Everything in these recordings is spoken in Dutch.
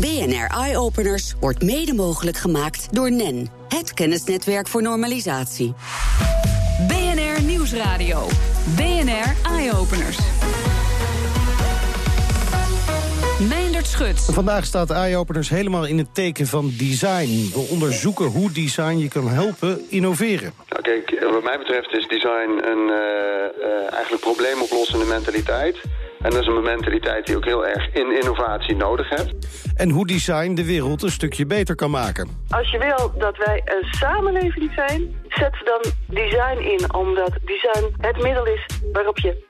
BNR Eye Openers wordt mede mogelijk gemaakt door NEN, het kennisnetwerk voor normalisatie. BNR Nieuwsradio. BNR Eye Openers. Meindert Schut. Vandaag staat Eye-Openers helemaal in het teken van design. We onderzoeken hoe design je kan helpen innoveren. Nou, kijk, wat mij betreft is design een uh, uh, eigenlijk probleemoplossende mentaliteit. En dat is een mentaliteit die ook heel erg in innovatie nodig hebt. En hoe design de wereld een stukje beter kan maken. Als je wil dat wij een samenleving zijn, zet dan design in. Omdat design het middel is waarop je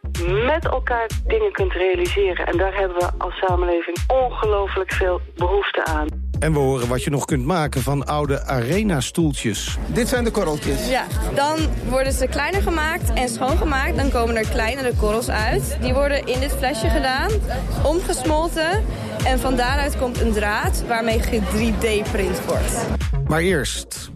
met elkaar dingen kunt realiseren. En daar hebben we als samenleving ongelooflijk veel behoefte aan. En we horen wat je nog kunt maken van oude arena-stoeltjes. Dit zijn de korreltjes. Ja, dan worden ze kleiner gemaakt en schoongemaakt. Dan komen er kleinere korrels uit. Die worden in dit flesje gedaan, omgesmolten. En van daaruit komt een draad waarmee 3D-print wordt. Maar eerst...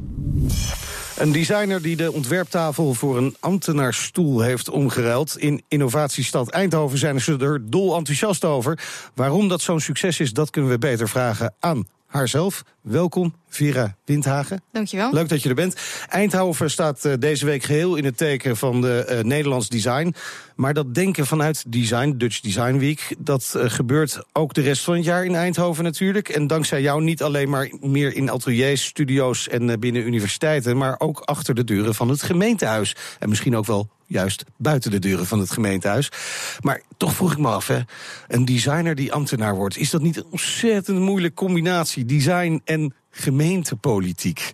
Een designer die de ontwerptafel voor een ambtenaarstoel heeft omgeruild. In innovatiestad Eindhoven zijn ze er dol enthousiast over. Waarom dat zo'n succes is, dat kunnen we beter vragen aan haarzelf. Welkom, Vera Windhagen. Dankjewel. Leuk dat je er bent. Eindhoven staat uh, deze week geheel in het teken van de uh, Nederlands design. Maar dat denken vanuit design, Dutch Design Week... dat uh, gebeurt ook de rest van het jaar in Eindhoven natuurlijk. En dankzij jou niet alleen maar meer in ateliers, studio's en binnen universiteiten... maar ook achter de deuren van het gemeentehuis. En misschien ook wel juist buiten de deuren van het gemeentehuis. Maar toch vroeg ik me af, hè, een designer die ambtenaar wordt... is dat niet een ontzettend moeilijke combinatie, design en gemeentepolitiek?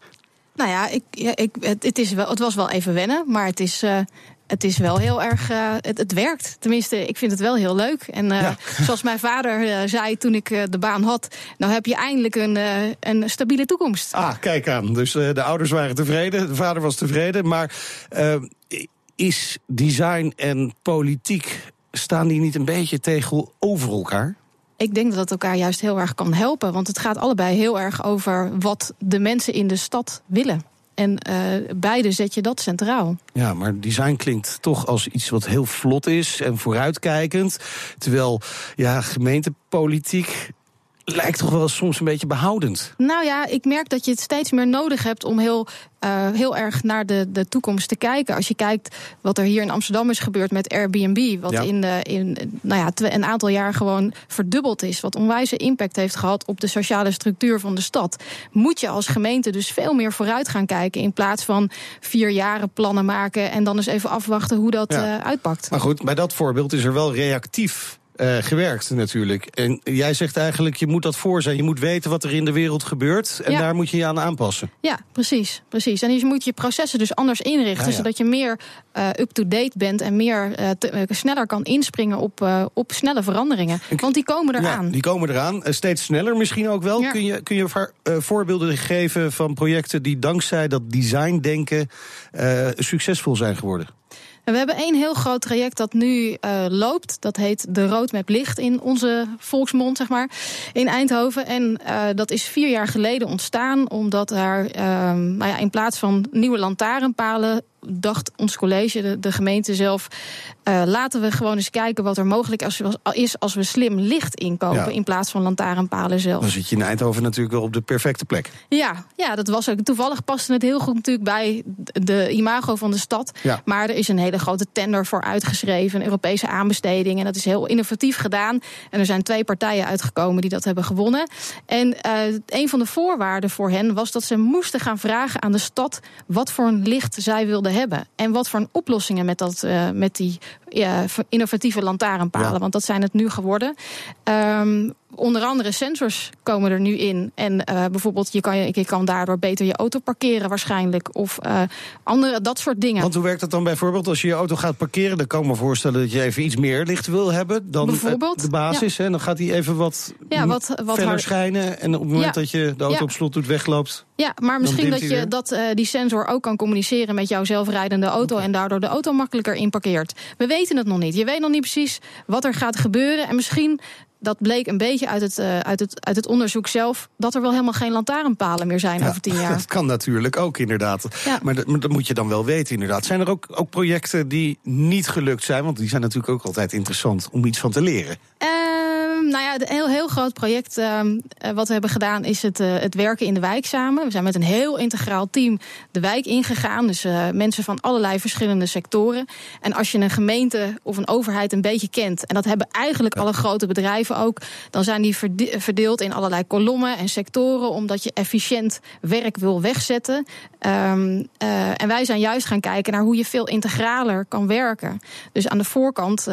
Nou ja, ik, ja ik, het, het, is wel, het was wel even wennen, maar het is... Uh het is wel heel erg. Uh, het, het, werkt. Tenminste, ik vind het wel heel leuk. En uh, ja. zoals mijn vader uh, zei toen ik de baan had. Nou heb je eindelijk een, een stabiele toekomst. Ah, kijk aan. Dus de ouders waren tevreden. De vader was tevreden. Maar is design en politiek. staan die niet een beetje tegen over elkaar? Ik denk dat het elkaar juist heel erg kan helpen. Want het gaat allebei heel erg over wat de mensen in de stad willen. En uh, beide zet je dat centraal. Ja, maar design klinkt toch als iets wat heel vlot is en vooruitkijkend. Terwijl ja, gemeentepolitiek lijkt toch wel soms een beetje behoudend. Nou ja, ik merk dat je het steeds meer nodig hebt om heel, uh, heel erg naar de, de toekomst te kijken. Als je kijkt wat er hier in Amsterdam is gebeurd met Airbnb, wat ja. in, de, in nou ja, een aantal jaar gewoon verdubbeld is, wat onwijze impact heeft gehad op de sociale structuur van de stad, moet je als gemeente dus veel meer vooruit gaan kijken in plaats van vier jaren plannen maken en dan eens even afwachten hoe dat ja. uh, uitpakt. Maar goed, bij dat voorbeeld is er wel reactief uh, gewerkt natuurlijk. En jij zegt eigenlijk, je moet dat voor zijn. Je moet weten wat er in de wereld gebeurt. En ja. daar moet je je aan aanpassen. Ja, precies. precies. En je moet je processen dus anders inrichten. Ja. Zodat je meer uh, up-to-date bent. En meer uh, te, sneller kan inspringen op, op snelle veranderingen. Want die komen eraan. Ja, die komen eraan. steeds sneller misschien ook wel. Kun je, kun je voorbeelden geven van projecten die dankzij dat designdenken succesvol zijn geworden? We hebben één heel groot traject dat nu uh, loopt. Dat heet de Roadmap Licht in onze volksmond, zeg maar, in Eindhoven. En uh, dat is vier jaar geleden ontstaan, omdat daar uh, nou ja, in plaats van nieuwe lantaarnpalen dacht ons college, de, de gemeente zelf, uh, laten we gewoon eens kijken wat er mogelijk is, is als we slim licht inkopen ja. in plaats van lantaarnpalen zelf. Dan zit je in Eindhoven natuurlijk wel op de perfecte plek. Ja, ja dat was ook. Toevallig paste het heel goed natuurlijk bij de imago van de stad. Ja. Maar er is een hele grote tender voor uitgeschreven, een Europese aanbesteding. En dat is heel innovatief gedaan. En er zijn twee partijen uitgekomen die dat hebben gewonnen. En uh, een van de voorwaarden voor hen was dat ze moesten gaan vragen aan de stad wat voor een licht zij wilden hebben. En wat voor oplossingen met, dat, uh, met die ja, innovatieve lantaarnpalen. Ja. Want dat zijn het nu geworden. Um, onder andere sensors komen er nu in. En uh, bijvoorbeeld, je kan, je, kan daardoor beter je auto parkeren waarschijnlijk. Of uh, andere, dat soort dingen. Want hoe werkt dat dan bijvoorbeeld als je je auto gaat parkeren? Dan kan ik me voorstellen dat je even iets meer licht wil hebben dan bijvoorbeeld, de basis. Ja. Hè? Dan gaat hij even wat, ja, wat, wat verder hard... schijnen. En op het moment ja. dat je de auto op slot doet, wegloopt. Ja, maar misschien dat je dat, uh, die sensor ook kan communiceren met jouw zelfrijdende auto. Okay. En daardoor de auto makkelijker inparkeert. We weten het nog niet. Je weet nog niet precies wat er gaat gebeuren. En misschien dat bleek een beetje uit het, uh, uit, het, uit het onderzoek zelf... dat er wel helemaal geen lantaarnpalen meer zijn ja, over tien jaar. Dat kan natuurlijk ook, inderdaad. Ja. Maar, dat, maar, dat, moet je dan wel weten, inderdaad. Zijn er ook, ook projecten die niet gelukt zijn? Want die zijn natuurlijk ook altijd interessant om iets van te leren. Uh, nou ja, een heel, heel groot project ehm, eh, wat we hebben gedaan is het, uh, het werken in de wijk samen. We zijn met een heel integraal team de wijk ingegaan. Dus uh, mensen van allerlei verschillende sectoren. En als je een gemeente of een overheid een beetje kent, en dat hebben eigenlijk alle grote bedrijven ook, dan zijn die verdeeld in allerlei kolommen en sectoren, omdat je efficiënt werk wil wegzetten. Um, en wij zijn juist gaan kijken naar hoe je veel integraler kan werken. Dus aan de voorkant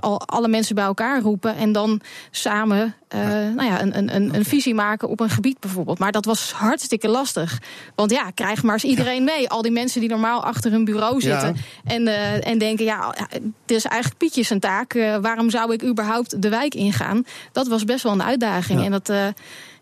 al alle mensen bij elkaar roepen en dan samen uh, nou ja, een, een, een, visie maken op een gebied bijvoorbeeld. Maar dat was hartstikke lastig. Want ja, krijg maar eens iedereen mee. Al die mensen die normaal achter hun bureau zitten en, uh, en denken: ja, het is eigenlijk Pietje zijn taak. Uh, waarom zou ik überhaupt de wijk ingaan? Dat was best wel een uitdaging. En dat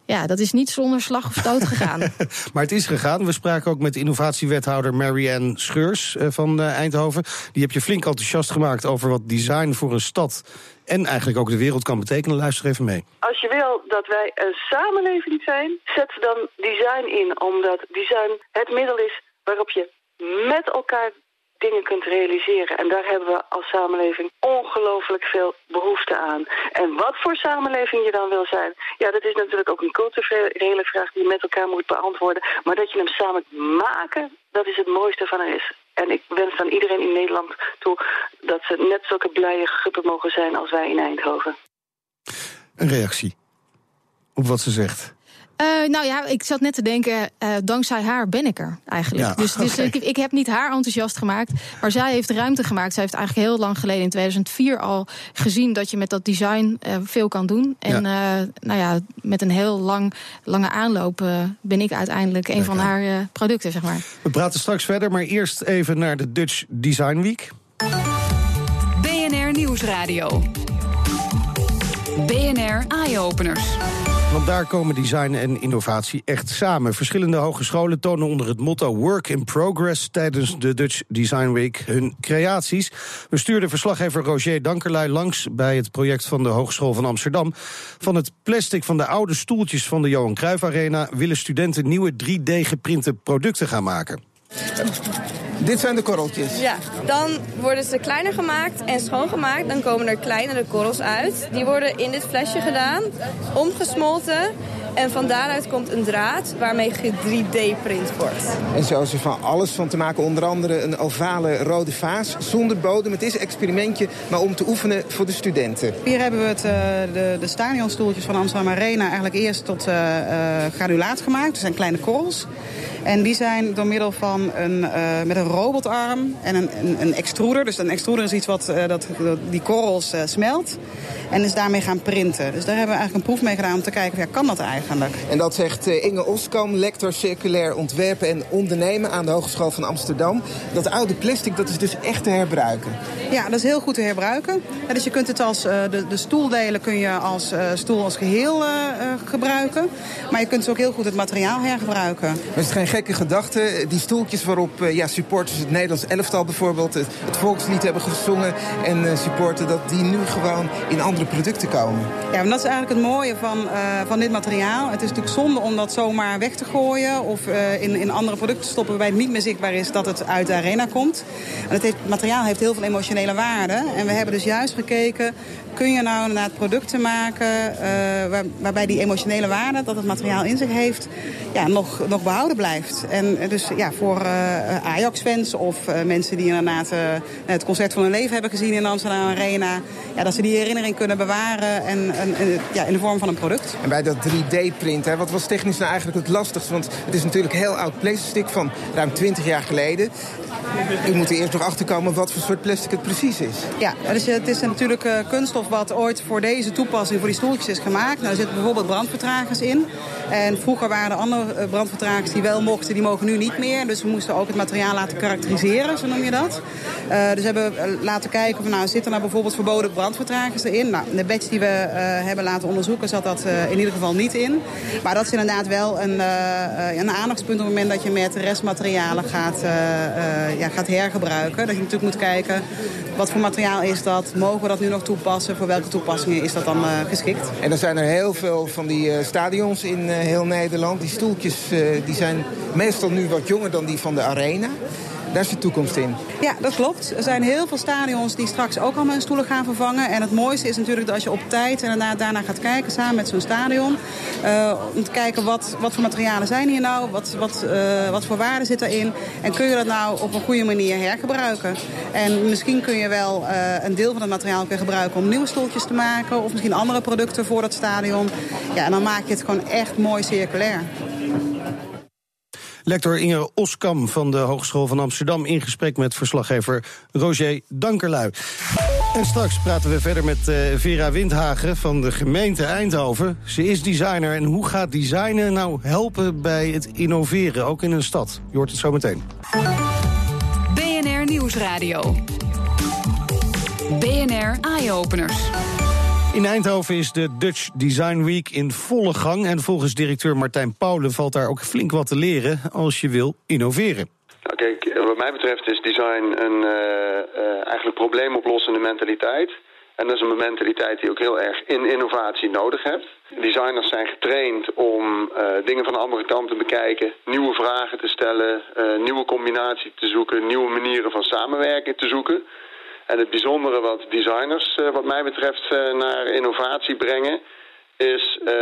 ja, dat is niet zonder slag of stoot gegaan. maar het is gegaan. We spraken ook met innovatiewethouder Marianne Scheurs eh, van eh, Eindhoven. Die heb je flink enthousiast gemaakt over wat design voor een stad en eigenlijk ook de wereld kan betekenen. Luister even mee. Als je wil dat wij een samenleving zijn, zet dan design in. Omdat design het middel is waarop je met elkaar dingen kunt realiseren. En daar hebben we als samenleving ongelooflijk veel behoefte aan. En wat voor samenleving je dan wil zijn, ja, dat is natuurlijk ook een culturele vraag die je met elkaar moet beantwoorden. Maar dat je hem samen maken, dat is het mooiste van er is. En ik wens dan iedereen in Nederland toe dat ze net zulke blije guppen mogen zijn als wij in Eindhoven. Een reactie op wat ze zegt. Uh, nou ja, ik zat net te denken, uh, dankzij haar ben ik er eigenlijk. Ja, dus, dus okay. ik, ik, heb niet haar enthousiast gemaakt, maar zij heeft ruimte gemaakt. Zij heeft eigenlijk heel lang geleden, in 2004 al, gezien dat je met dat design uh, veel kan doen. En ja. nou ja, met een heel lang, lange aanloop ben ik uiteindelijk een van haar producten, zeg maar. We praten straks verder, maar eerst even naar de Dutch Design Week. BNR Nieuwsradio. BNR Eye Openers. Want daar komen design en innovatie echt samen. Verschillende hogescholen tonen onder het motto Work in Progress tijdens de Dutch Design Week hun creaties. We stuurden verslaggever Roger Dankerlui langs bij het project van de Hogeschool van Amsterdam. Van het plastic van de oude stoeltjes van de Johan Cruijff Arena willen studenten nieuwe 3D-geprinte producten gaan maken. Dit zijn de korreltjes. Ja, dan worden ze kleiner gemaakt en schoongemaakt. Dan komen er kleinere korrels uit. Die worden in dit flesje gedaan, omgesmolten. En van daaruit komt een draad waarmee 3D-print wordt. En zo is er van alles van te maken. Onder andere een ovale rode vaas zonder bodem. Het is een experimentje, maar om te oefenen voor de studenten. Hier hebben we het, uh, de, de stadionstoeltjes van Amsterdam Arena eigenlijk eerst tot uh, uh, granulaat gemaakt. Dat zijn kleine korrels. En die zijn door middel van een, uh, met een robotarm en een, een, een, extruder. Dus een extruder is iets wat uh, dat, die korrels uh, smelt. En is daarmee gaan printen. Dus daar hebben we eigenlijk een proef mee gedaan om te kijken, ja, kan dat eigenlijk? En dat zegt Inge Oskam, lector circulair ontwerpen en ondernemen aan de Hogeschool van Amsterdam. Dat oude plastic, dat is dus echt te herbruiken. Ja, dat is heel goed te herbruiken. Ja, dus je kunt het als, de, de stoeldelen kun je als stoel als geheel gebruiken. Maar je kunt dus ook heel goed het materiaal hergebruiken. Maar is het geen gekke gedachte. Die stoeltjes waarop uh, ja, supporters, het Nederlands elftal bijvoorbeeld, het, volkslied hebben gezongen. En uh, supporten dat die nu gewoon in andere producten komen. Ja, maar dat is eigenlijk het mooie van, uh, van dit materiaal. Het is natuurlijk zonde om dat zomaar weg te gooien of in, in andere producten te stoppen waarbij het niet meer zichtbaar is dat het uit de arena komt. En het, materiaal heeft heel veel emotionele waarde. En we hebben dus juist gekeken, kun je nou inderdaad producten maken waar, waarbij die emotionele waarde dat het materiaal in zich heeft, ja, nog, nog behouden blijft. En dus ja, voor uh, Ajax-fans of uh, mensen die inderdaad uh, het concert van hun leven hebben gezien in de Amsterdam Arena. Ja, dat ze die herinnering kunnen bewaren en, en, en ja, in de vorm van een product. En bij dat 3D-printen, wat was technisch nou eigenlijk het lastigste? Want het is natuurlijk heel oud plastic van ruim 20 jaar geleden. U moet er eerst nog achterkomen wat voor soort plastic het precies is. Ja, dus het is natuurlijk kunststof wat ooit voor deze toepassing, voor die stoeltjes is gemaakt. Nou, er zitten bijvoorbeeld brandvertragers in. En vroeger waren er andere brandvertragers die wel mochten, die mogen nu niet meer. Dus we moesten ook het materiaal laten karakteriseren, zo noem je dat. Uh, dus we hebben eh, laten kijken, van, nou, zitten er nou bijvoorbeeld verboden brandvertragers erin? Nou, de badge die we uh, hebben laten onderzoeken zat dat in ieder geval niet in. Maar dat is inderdaad wel een, een aandachtspunt op het moment dat je met restmaterialen gaat, ja, gaat hergebruiken. Dat je natuurlijk moet kijken, wat voor materiaal is dat? Mogen we dat nu nog toepassen? Voor welke toepassingen is dat dan geschikt? En er zijn er heel veel van die stadions in heel Nederland. Die stoeltjes die zijn meestal nu wat jonger dan die van de arena. Daar is de toekomst in. Ja, dat klopt. Er zijn heel veel stadions die straks ook allemaal hun stoelen gaan vervangen. En het mooiste is natuurlijk dat als je op tijd en daarna, gaat kijken samen met zo'n stadion. Uh, om te kijken wat, wat voor materialen zijn hier nou, wat, wat, uh, wat voor waarde zit erin. En kun je dat nou op een goede manier hergebruiken. En misschien kun je wel uh, een deel van het materiaal weer gebruiken om nieuwe stoeltjes te maken. Of misschien andere producten voor dat stadion. Ja, en dan maak je het gewoon echt mooi circulair. Lector Inge Oskam van de Hogeschool van Amsterdam in gesprek met verslaggever Roger Dankerlui. En straks praten we verder met uh, Vera Windhagen van de gemeente Eindhoven. Ze is designer en hoe gaat designen nou helpen bij het innoveren, ook in een stad? Je hoort het zo meteen. BNR Nieuwsradio. BNR Eye Openers. In Eindhoven is de Dutch Design Week in volle gang. En volgens directeur Martijn Paulen valt daar ook flink wat te leren als je wil innoveren. Nou, kijk, wat mij betreft is design een uh, eigenlijk probleemoplossende mentaliteit. En dat is een mentaliteit die ook heel erg in innovatie nodig hebt. Designers zijn getraind om uh, dingen van de andere kant te bekijken, nieuwe vragen te stellen, nieuwe combinaties te zoeken, nieuwe manieren van samenwerken te zoeken. En het bijzondere wat designers uh, wat mij betreft uh, naar innovatie brengen... is uh,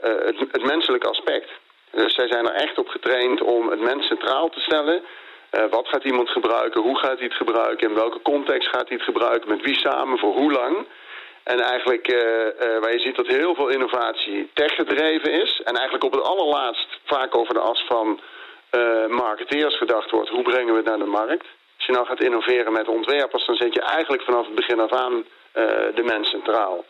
het, het, menselijke aspect. Dus zij zijn er echt op getraind om het mens centraal te stellen. wat gaat iemand gebruiken? Hoe gaat hij het gebruiken? In welke context gaat hij het gebruiken? Met wie samen? Voor hoe lang? En eigenlijk waar je ziet dat heel veel innovatie techgedreven is... en eigenlijk op het allerlaatst vaak over de as van marketeers gedacht wordt... hoe brengen we het naar de markt... Als je nou gaat innoveren met ontwerpers, dan zet je eigenlijk vanaf het begin af aan uh, de mens centraal.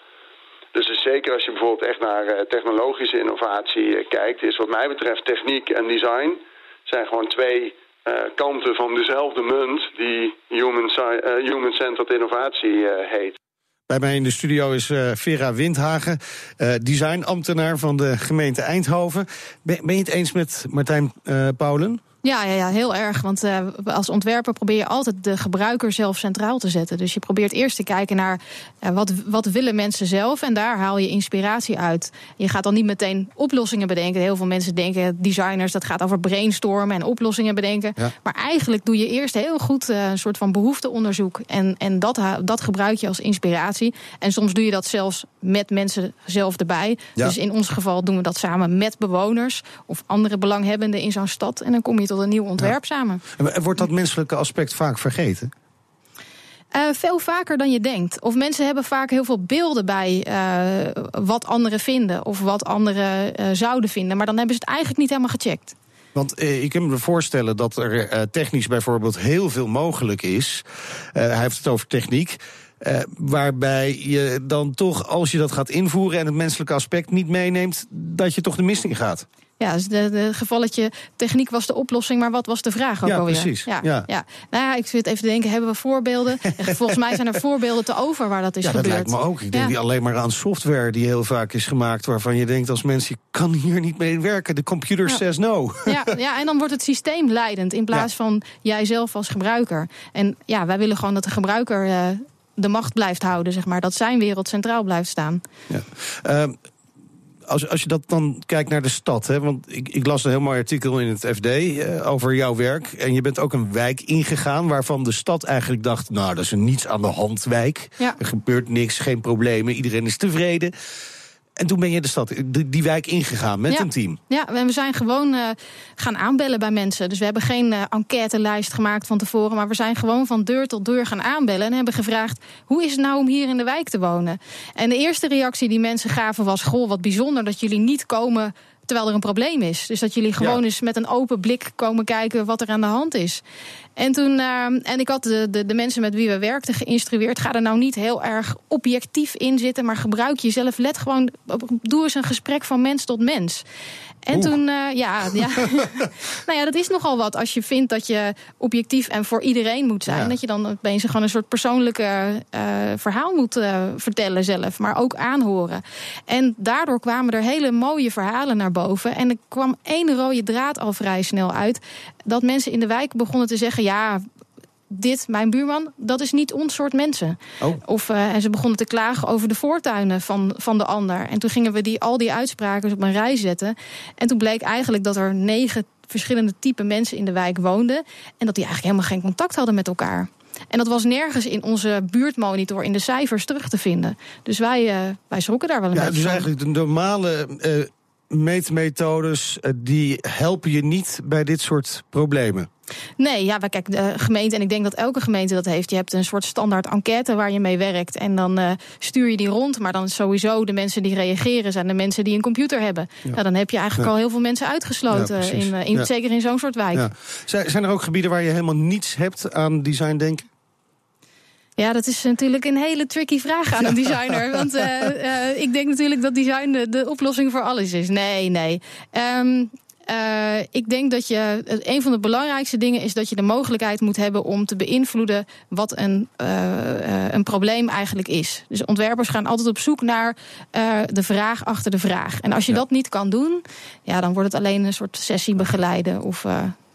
Dus zeker als je bijvoorbeeld echt naar uh, technologische innovatie uh, kijkt, is wat mij betreft techniek en design zijn gewoon twee kanten van dezelfde munt die human-centered human innovatie heet. Bij mij in de studio is Vera Windhagen, designambtenaar van de gemeente Eindhoven. Ben, ben je het eens met Martijn Paulen? Ja, ja, ja, heel erg. Want uh, als ontwerper probeer je altijd de gebruiker zelf centraal te zetten. Dus je probeert eerst te kijken naar uh, wat, wat willen mensen zelf. En daar haal je inspiratie uit. Je gaat dan niet meteen oplossingen bedenken. Heel veel mensen denken, designers, dat gaat over brainstormen en oplossingen bedenken. Ja. Maar eigenlijk doe je eerst heel goed uh, een soort van behoefteonderzoek. En, en dat, dat gebruik je als inspiratie. En soms doe je dat zelfs met mensen zelf erbij. Ja. Dus in ons geval doen we dat samen met bewoners of andere belanghebbenden in zo'n stad. En dan kom je tot een nieuw ontwerp ja. samen. En wordt dat menselijke aspect vaak vergeten? Uh, veel vaker dan je denkt. Of mensen hebben vaak heel veel beelden bij uh, wat anderen vinden of wat anderen uh, zouden vinden. Maar dan hebben ze het eigenlijk niet helemaal gecheckt. Want eh, ik kan me voorstellen dat er eh, technisch bijvoorbeeld heel veel mogelijk is. Uh, hij heeft het over techniek. Uh, waarbij je dan toch, als je dat gaat invoeren en het menselijke aspect niet meeneemt, dat je toch de mist in gaat. Ja, dus de, de gevalletje techniek was de oplossing, maar wat was de vraag ook ja, alweer? Precies. Ja, ja. ja. Nou ja, ik zit even te denken, hebben we voorbeelden? Volgens mij zijn er voorbeelden te over waar dat is ja, gebeurd. dat lijkt me ook. Ik denk ja. alleen maar aan software die heel vaak is gemaakt... waarvan je denkt als mens, je kan hier niet mee werken. De computer ja. says no. Ja, ja, en dan wordt het systeem leidend in plaats van jijzelf als gebruiker. En ja, wij willen gewoon dat de gebruiker... Uh, de macht blijft houden, zeg maar. Dat zijn wereld centraal blijft staan. Ja. Uh, als, als je dat dan kijkt naar de stad, hè, want ik, ik las een heel mooi artikel in het FD uh, over jouw werk. En je bent ook een wijk ingegaan waarvan de stad eigenlijk dacht: nou, dat is een niets aan de hand wijk. Ja. Er gebeurt niks, geen problemen, iedereen is tevreden. En toen ben je de stad, die, die wijk ingegaan met ja. een team. Ja, we zijn gewoon uh, gaan aanbellen bij mensen. Dus we hebben geen uh, enquêtelijst gemaakt van tevoren. Maar we zijn gewoon van deur tot deur gaan aanbellen. En hebben gevraagd: hoe is het nou om hier in de wijk te wonen? En de eerste reactie die mensen gaven was: Goh, wat bijzonder dat jullie niet komen terwijl er een probleem is. Dus dat jullie gewoon ja. eens met een open blik komen kijken wat er aan de hand is. En toen, uh, en ik had de, de, de, mensen met wie we werkten geïnstrueerd. Ga er nou niet heel erg objectief in zitten, maar gebruik jezelf. Let gewoon, doe eens een gesprek van mens tot mens. En Oeh. toen, uh, ja, ja. nou ja, dat is nogal wat. Als je vindt dat je objectief en voor iedereen moet zijn. Ja. Dat je dan opeens gewoon een soort persoonlijke uh, verhaal moet uh, vertellen zelf. Maar ook aanhoren. En daardoor kwamen er hele mooie verhalen naar boven. En er kwam één rode draad al vrij snel uit. Dat mensen in de wijk begonnen te zeggen: ja, dit, mijn buurman, dat is niet ons soort mensen. Oh. Of, uh, en ze begonnen te klagen over de voortuinen van, van de ander. En toen gingen we die, al die uitspraken op een rij zetten. En toen bleek eigenlijk dat er negen verschillende type mensen in de wijk woonden. En dat die eigenlijk helemaal geen contact hadden met elkaar. En dat was nergens in onze buurtmonitor in de cijfers terug te vinden. Dus wij, uh, wij schrokken daar wel een ja, beetje dus van. eigenlijk de normale uh, meetmethodes... Uh, die helpen je niet bij dit soort problemen. Nee, ja, kijk, de gemeente, en ik denk dat elke gemeente dat heeft. Je hebt een soort standaard enquête waar je mee werkt. En dan uh, stuur je die rond. Maar dan sowieso de mensen die reageren zijn de mensen die een computer hebben. Ja. Nou, dan heb je eigenlijk ja. al heel veel mensen uitgesloten. Ja, in, uh, in, Zeker in zo'n soort wijk. Zijn er ook gebieden waar je helemaal niets hebt aan design denken? Ja, dat is natuurlijk een hele tricky vraag aan een designer. Want uh, uh, ik denk natuurlijk dat design de, de, oplossing voor alles is. Nee, nee. Um, uh, ik denk dat je. Een van de belangrijkste dingen is dat je de mogelijkheid moet hebben om te beïnvloeden wat een, een probleem eigenlijk is. Dus ontwerpers gaan altijd op zoek naar de vraag achter de vraag. En als je ja. dat niet kan doen, ja, dan wordt het alleen een soort sessie begeleiden. Of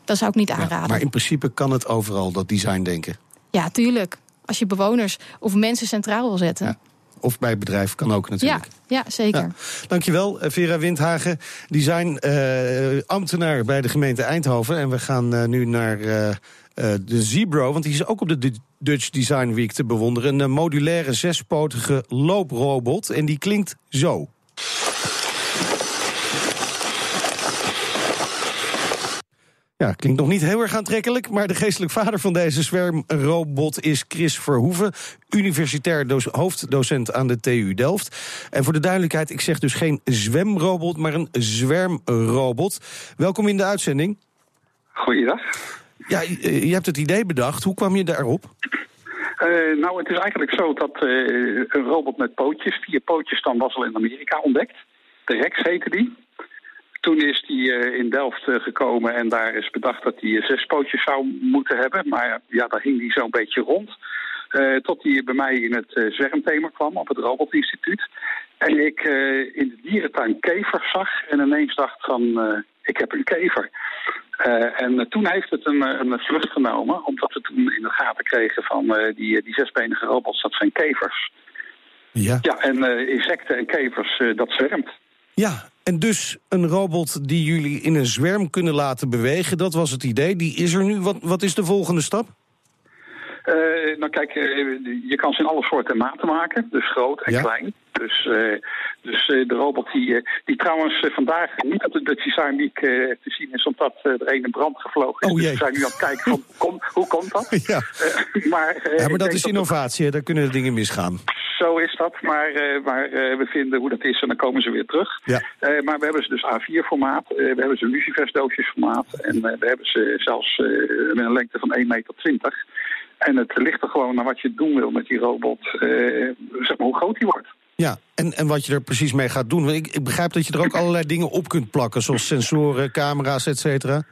dat zou ik niet aanraden. Ja, maar in principe kan het overal, dat design denken. Ja, tuurlijk. Als je bewoners of mensen centraal wil zetten. Ja. Of bij het bedrijf kan ook natuurlijk. Ja, ja zeker. Ja. Dankjewel, Vera Windhagen, design-ambtenaar uh, bij de gemeente Eindhoven. En we gaan uh, nu naar uh, de Zebro, want die is ook op de Dutch Design Week te bewonderen. Een modulaire zespotige looprobot. En die klinkt zo. Ja, klinkt nog niet heel erg aantrekkelijk, maar de geestelijk vader van deze zwermrobot is Chris Verhoeven, universitair hoofddocent aan de TU Delft. En voor de duidelijkheid, ik zeg dus geen zwemrobot, maar een zwermrobot. Welkom in de uitzending. Goeiedag. Ja, je hebt het idee bedacht. Hoe kwam je daarop? Uh, nou, het is eigenlijk zo dat uh, een robot met pootjes, vier pootjes dan was al in Amerika ontdekt. De Rex heette die. Toen is hij uh, in Delft uh, gekomen en daar is bedacht dat hij zes pootjes zou moeten hebben. Maar ja, daar hing hij zo'n beetje rond. Uh, tot hij bij mij in het zwermthema kwam op het Robotinstituut. En ik in de dierentuin kevers zag en ineens dacht van, ik heb een kever. en toen heeft het een, een vlucht genomen, omdat we toen in de gaten kregen van die, die zesbenige robots, dat zijn kevers. Ja, ja en insecten en kevers, dat zwermt. Ja, en dus een robot die jullie in een zwerm kunnen laten bewegen, dat was het idee. Die is er nu. Wat, wat is de volgende stap? Uh, nou kijk, uh, je kan ze in alle soorten en maten maken. Dus groot en ja. klein. Dus, uh, dus de robot die, die trouwens vandaag niet op de Dutch Design Week te zien is... omdat er een in brand gevlogen is. Oh, dus we zijn nu aan het kijken van, kom, hoe komt dat? Ja, maar, ja, maar dat is innovatie, dat... daar kunnen dingen misgaan. Zo is dat, maar, uh, maar uh, we vinden hoe dat is en dan komen ze weer terug. Ja. Uh, maar we hebben ze dus A4-formaat, we hebben ze lucifersdoosjes-formaat... en we hebben ze zelfs met een lengte van 1,20 meter. En het ligt er gewoon naar wat je doen wil met die robot, zeg maar hoe groot die wordt. Ja, en, en wat je er precies mee gaat doen. Ik, ik begrijp dat je er ook allerlei dingen op kunt plakken... zoals sensoren, camera's, et cetera.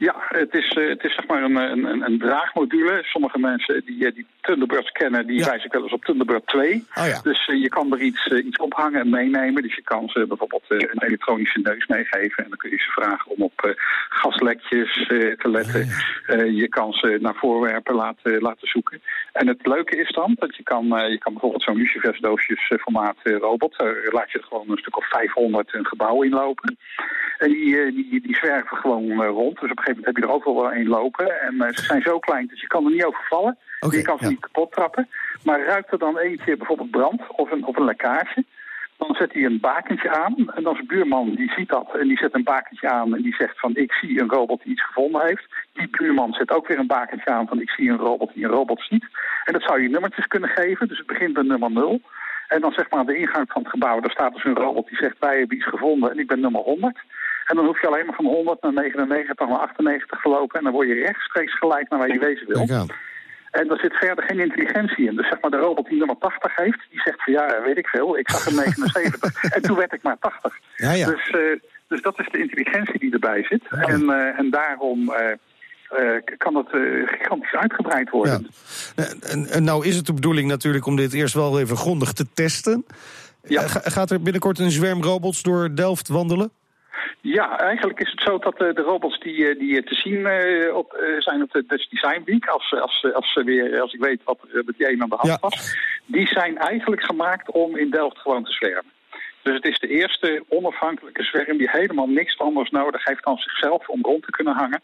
Ja, het is, uh, het is zeg maar een, een, een draagmodule. Sommige mensen die, die Thunderbird kennen, die ja. wijzen ik wel eens op Thunderbird 2. Oh ja. Dus uh, je kan er iets, uh, iets ophangen en meenemen. Dus je kan ze bijvoorbeeld een elektronische neus meegeven. En dan kun je ze vragen om op gaslekjes te letten. Oh je kan ze naar voorwerpen laten, laten zoeken. En het leuke is dan dat je kan, je kan bijvoorbeeld zo'n lucifersdoosjes formaat robot. Daar laat je er gewoon een stuk of 500 een gebouw inlopen. En die, die, die zwerven gewoon rond. Dus op een gegeven moment heb je er ook wel één lopen. En uh, ze zijn zo klein, dus je kan er niet over vallen. Okay, je kan ze ja. niet kapot trappen. Maar ruikt er dan eentje bijvoorbeeld brand of een, of een lekkage... dan zet hij een bakentje aan. En dan zijn buurman die ziet dat en die zet een bakentje aan... en die zegt van ik zie een robot die iets gevonden heeft. Die buurman zet ook weer een bakentje aan van ik zie een robot die een robot ziet. En dat zou je nummertjes kunnen geven. Dus het begint bij nummer 0. En dan zeg maar aan de ingang van het gebouw... daar staat dus een robot die zegt wij hebben iets gevonden en ik ben nummer 100... En dan hoef je alleen maar van 100 naar 99 naar 98 gelopen. En dan word je rechtstreeks gelijk naar waar je wezen wil. En daar zit verder geen intelligentie in. Dus zeg maar de robot die nummer 80 heeft, die zegt van ja, weet ik veel. Ik zag een 79. en toen werd ik maar 80. Ja, ja. Dus, uh, dus dat is de intelligentie die erbij zit. Ja. En, uh, en daarom... Uh, uh, kan dat gigantisch uitgebreid worden. En, en nou is het de bedoeling natuurlijk om dit eerst wel even grondig te testen. Ga, gaat er binnenkort een zwerm robots door Delft wandelen? Ja, eigenlijk is het zo dat uh, de robots die, die te zien op, zijn op de Dutch Design Week, als, als, als, weer, als ik weet wat er met die een aan de hand ja. was, die zijn eigenlijk gemaakt om in Delft gewoon te zwermen. Dus het is de eerste onafhankelijke zwerm die helemaal niks anders nodig heeft dan zichzelf om rond te kunnen hangen.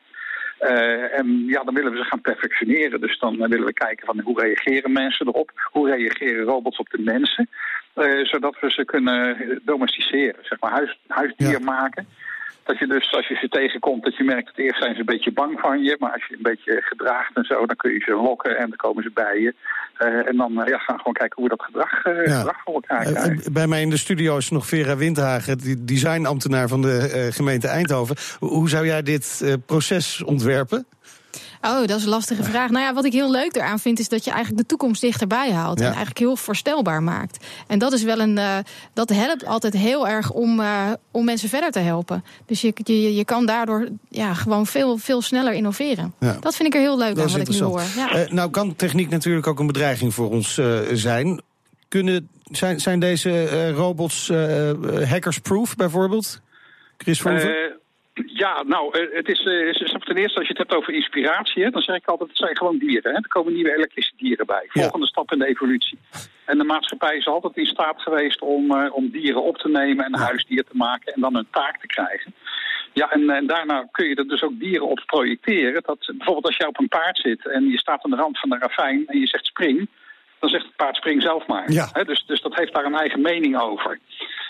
Uh, en ja, dan willen we ze gaan perfectioneren. Dus dan uh, willen we kijken van hoe reageren mensen erop? Hoe reageren robots op de mensen? Uh, zodat we ze kunnen domesticeren, zeg maar huis, huisdier ja. maken. Dat je dus, als je ze tegenkomt, dat je merkt dat eerst zijn ze een beetje bang van je. Maar als je een beetje gedraagt en zo, dan kun je ze lokken en dan komen ze bij je. Uh, en dan uh, ja, gaan we gewoon kijken hoe we dat gedrag, uh, ja. gedrag voor elkaar krijgen. bij mij in de studio is nog Vera Windhagen, die designambtenaar van de gemeente Eindhoven. Hoe zou jij dit proces ontwerpen? Oh, dat is een lastige vraag. Nou ja, wat ik heel leuk eraan vind, is dat je eigenlijk de toekomst dichterbij haalt. Ja. En eigenlijk heel voorstelbaar maakt. En dat is wel een. Uh, dat helpt altijd heel erg om, uh, om mensen verder te helpen. Dus je, je, je kan daardoor ja, gewoon veel, veel sneller innoveren. Ja. Dat vind ik er heel leuk aan wat ik nu hoor. Ja. Uh, nou kan techniek natuurlijk ook een bedreiging voor ons zijn. Kunnen, zijn, zijn deze robots hackersproof bijvoorbeeld? Chris Verhoeven? Ja, nou, het is, is, ten eerste als je het hebt over inspiratie, hè, dan zeg ik altijd, het zijn gewoon dieren. Hè. Er komen nieuwe elektrische dieren bij. Volgende ja. stap in de evolutie. En de maatschappij is altijd in staat geweest om, uh, om dieren op te nemen en ja. huisdier te maken en dan een taak te krijgen. Ja, en, en, daarna kun je er dus ook dieren op projecteren. Dat, bijvoorbeeld als jij op een paard zit en je staat aan de rand van de ravijn en je zegt spring, dan zegt het paard spring zelf maar. Ja. Hè, dus, dus dat heeft daar een eigen mening over.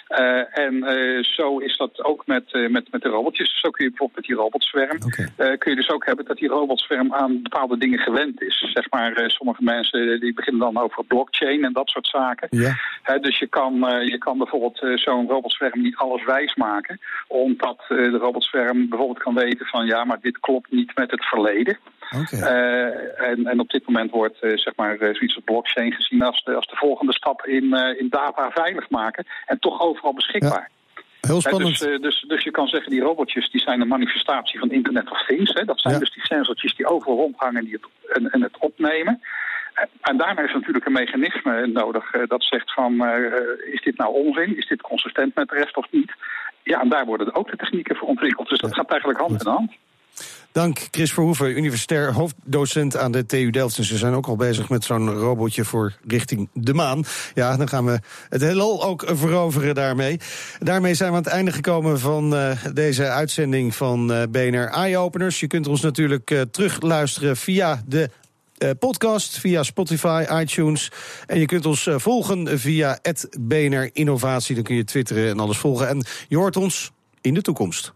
Uh, en uh, zo is dat ook met, uh, met, met de robotjes. Zo kun je bijvoorbeeld met die robotzwerm... Okay. kun je dus ook hebben dat die robotzwerm aan bepaalde dingen gewend is. Zeg maar, sommige mensen die beginnen dan over blockchain en dat soort zaken. Dus je kan, je kan bijvoorbeeld zo'n robotzwerm niet alles wijs maken. Omdat de robotzwerm bijvoorbeeld kan weten van... ja, maar dit klopt niet met het verleden. Okay. en, en op dit moment wordt zeg maar, zoiets als blockchain gezien als de, als de volgende stap in, in data veilig maken. En toch overal beschikbaar. Ja. Heel spannend. Dus, dus, dus, je kan zeggen, die robotjes die zijn een manifestatie van Internet of Things. Hè. Dat zijn ja. dus die sensortjes die overal rondhangen die het, en, en het opnemen. En daarna is natuurlijk een mechanisme nodig dat zegt van, uh, is dit nou onzin? Is dit consistent met de rest of niet? Ja, en daar worden ook de technieken voor ontwikkeld. Dus dat gaat eigenlijk hand in hand. Dank Chris Verhoeven, universitair hoofddocent aan de TU Delft. En ze zijn ook al bezig met zo'n robotje voor richting de maan. Ja, dan gaan we het heelal ook veroveren daarmee. Daarmee zijn we aan het einde gekomen van uh, deze uitzending van uh, BNR Eye Openers. Je kunt ons natuurlijk uh, terugluisteren via de podcast, via Spotify, iTunes. En je kunt ons volgen via BNR Innovatie. Dan kun je twitteren en alles volgen. En je hoort ons in de toekomst.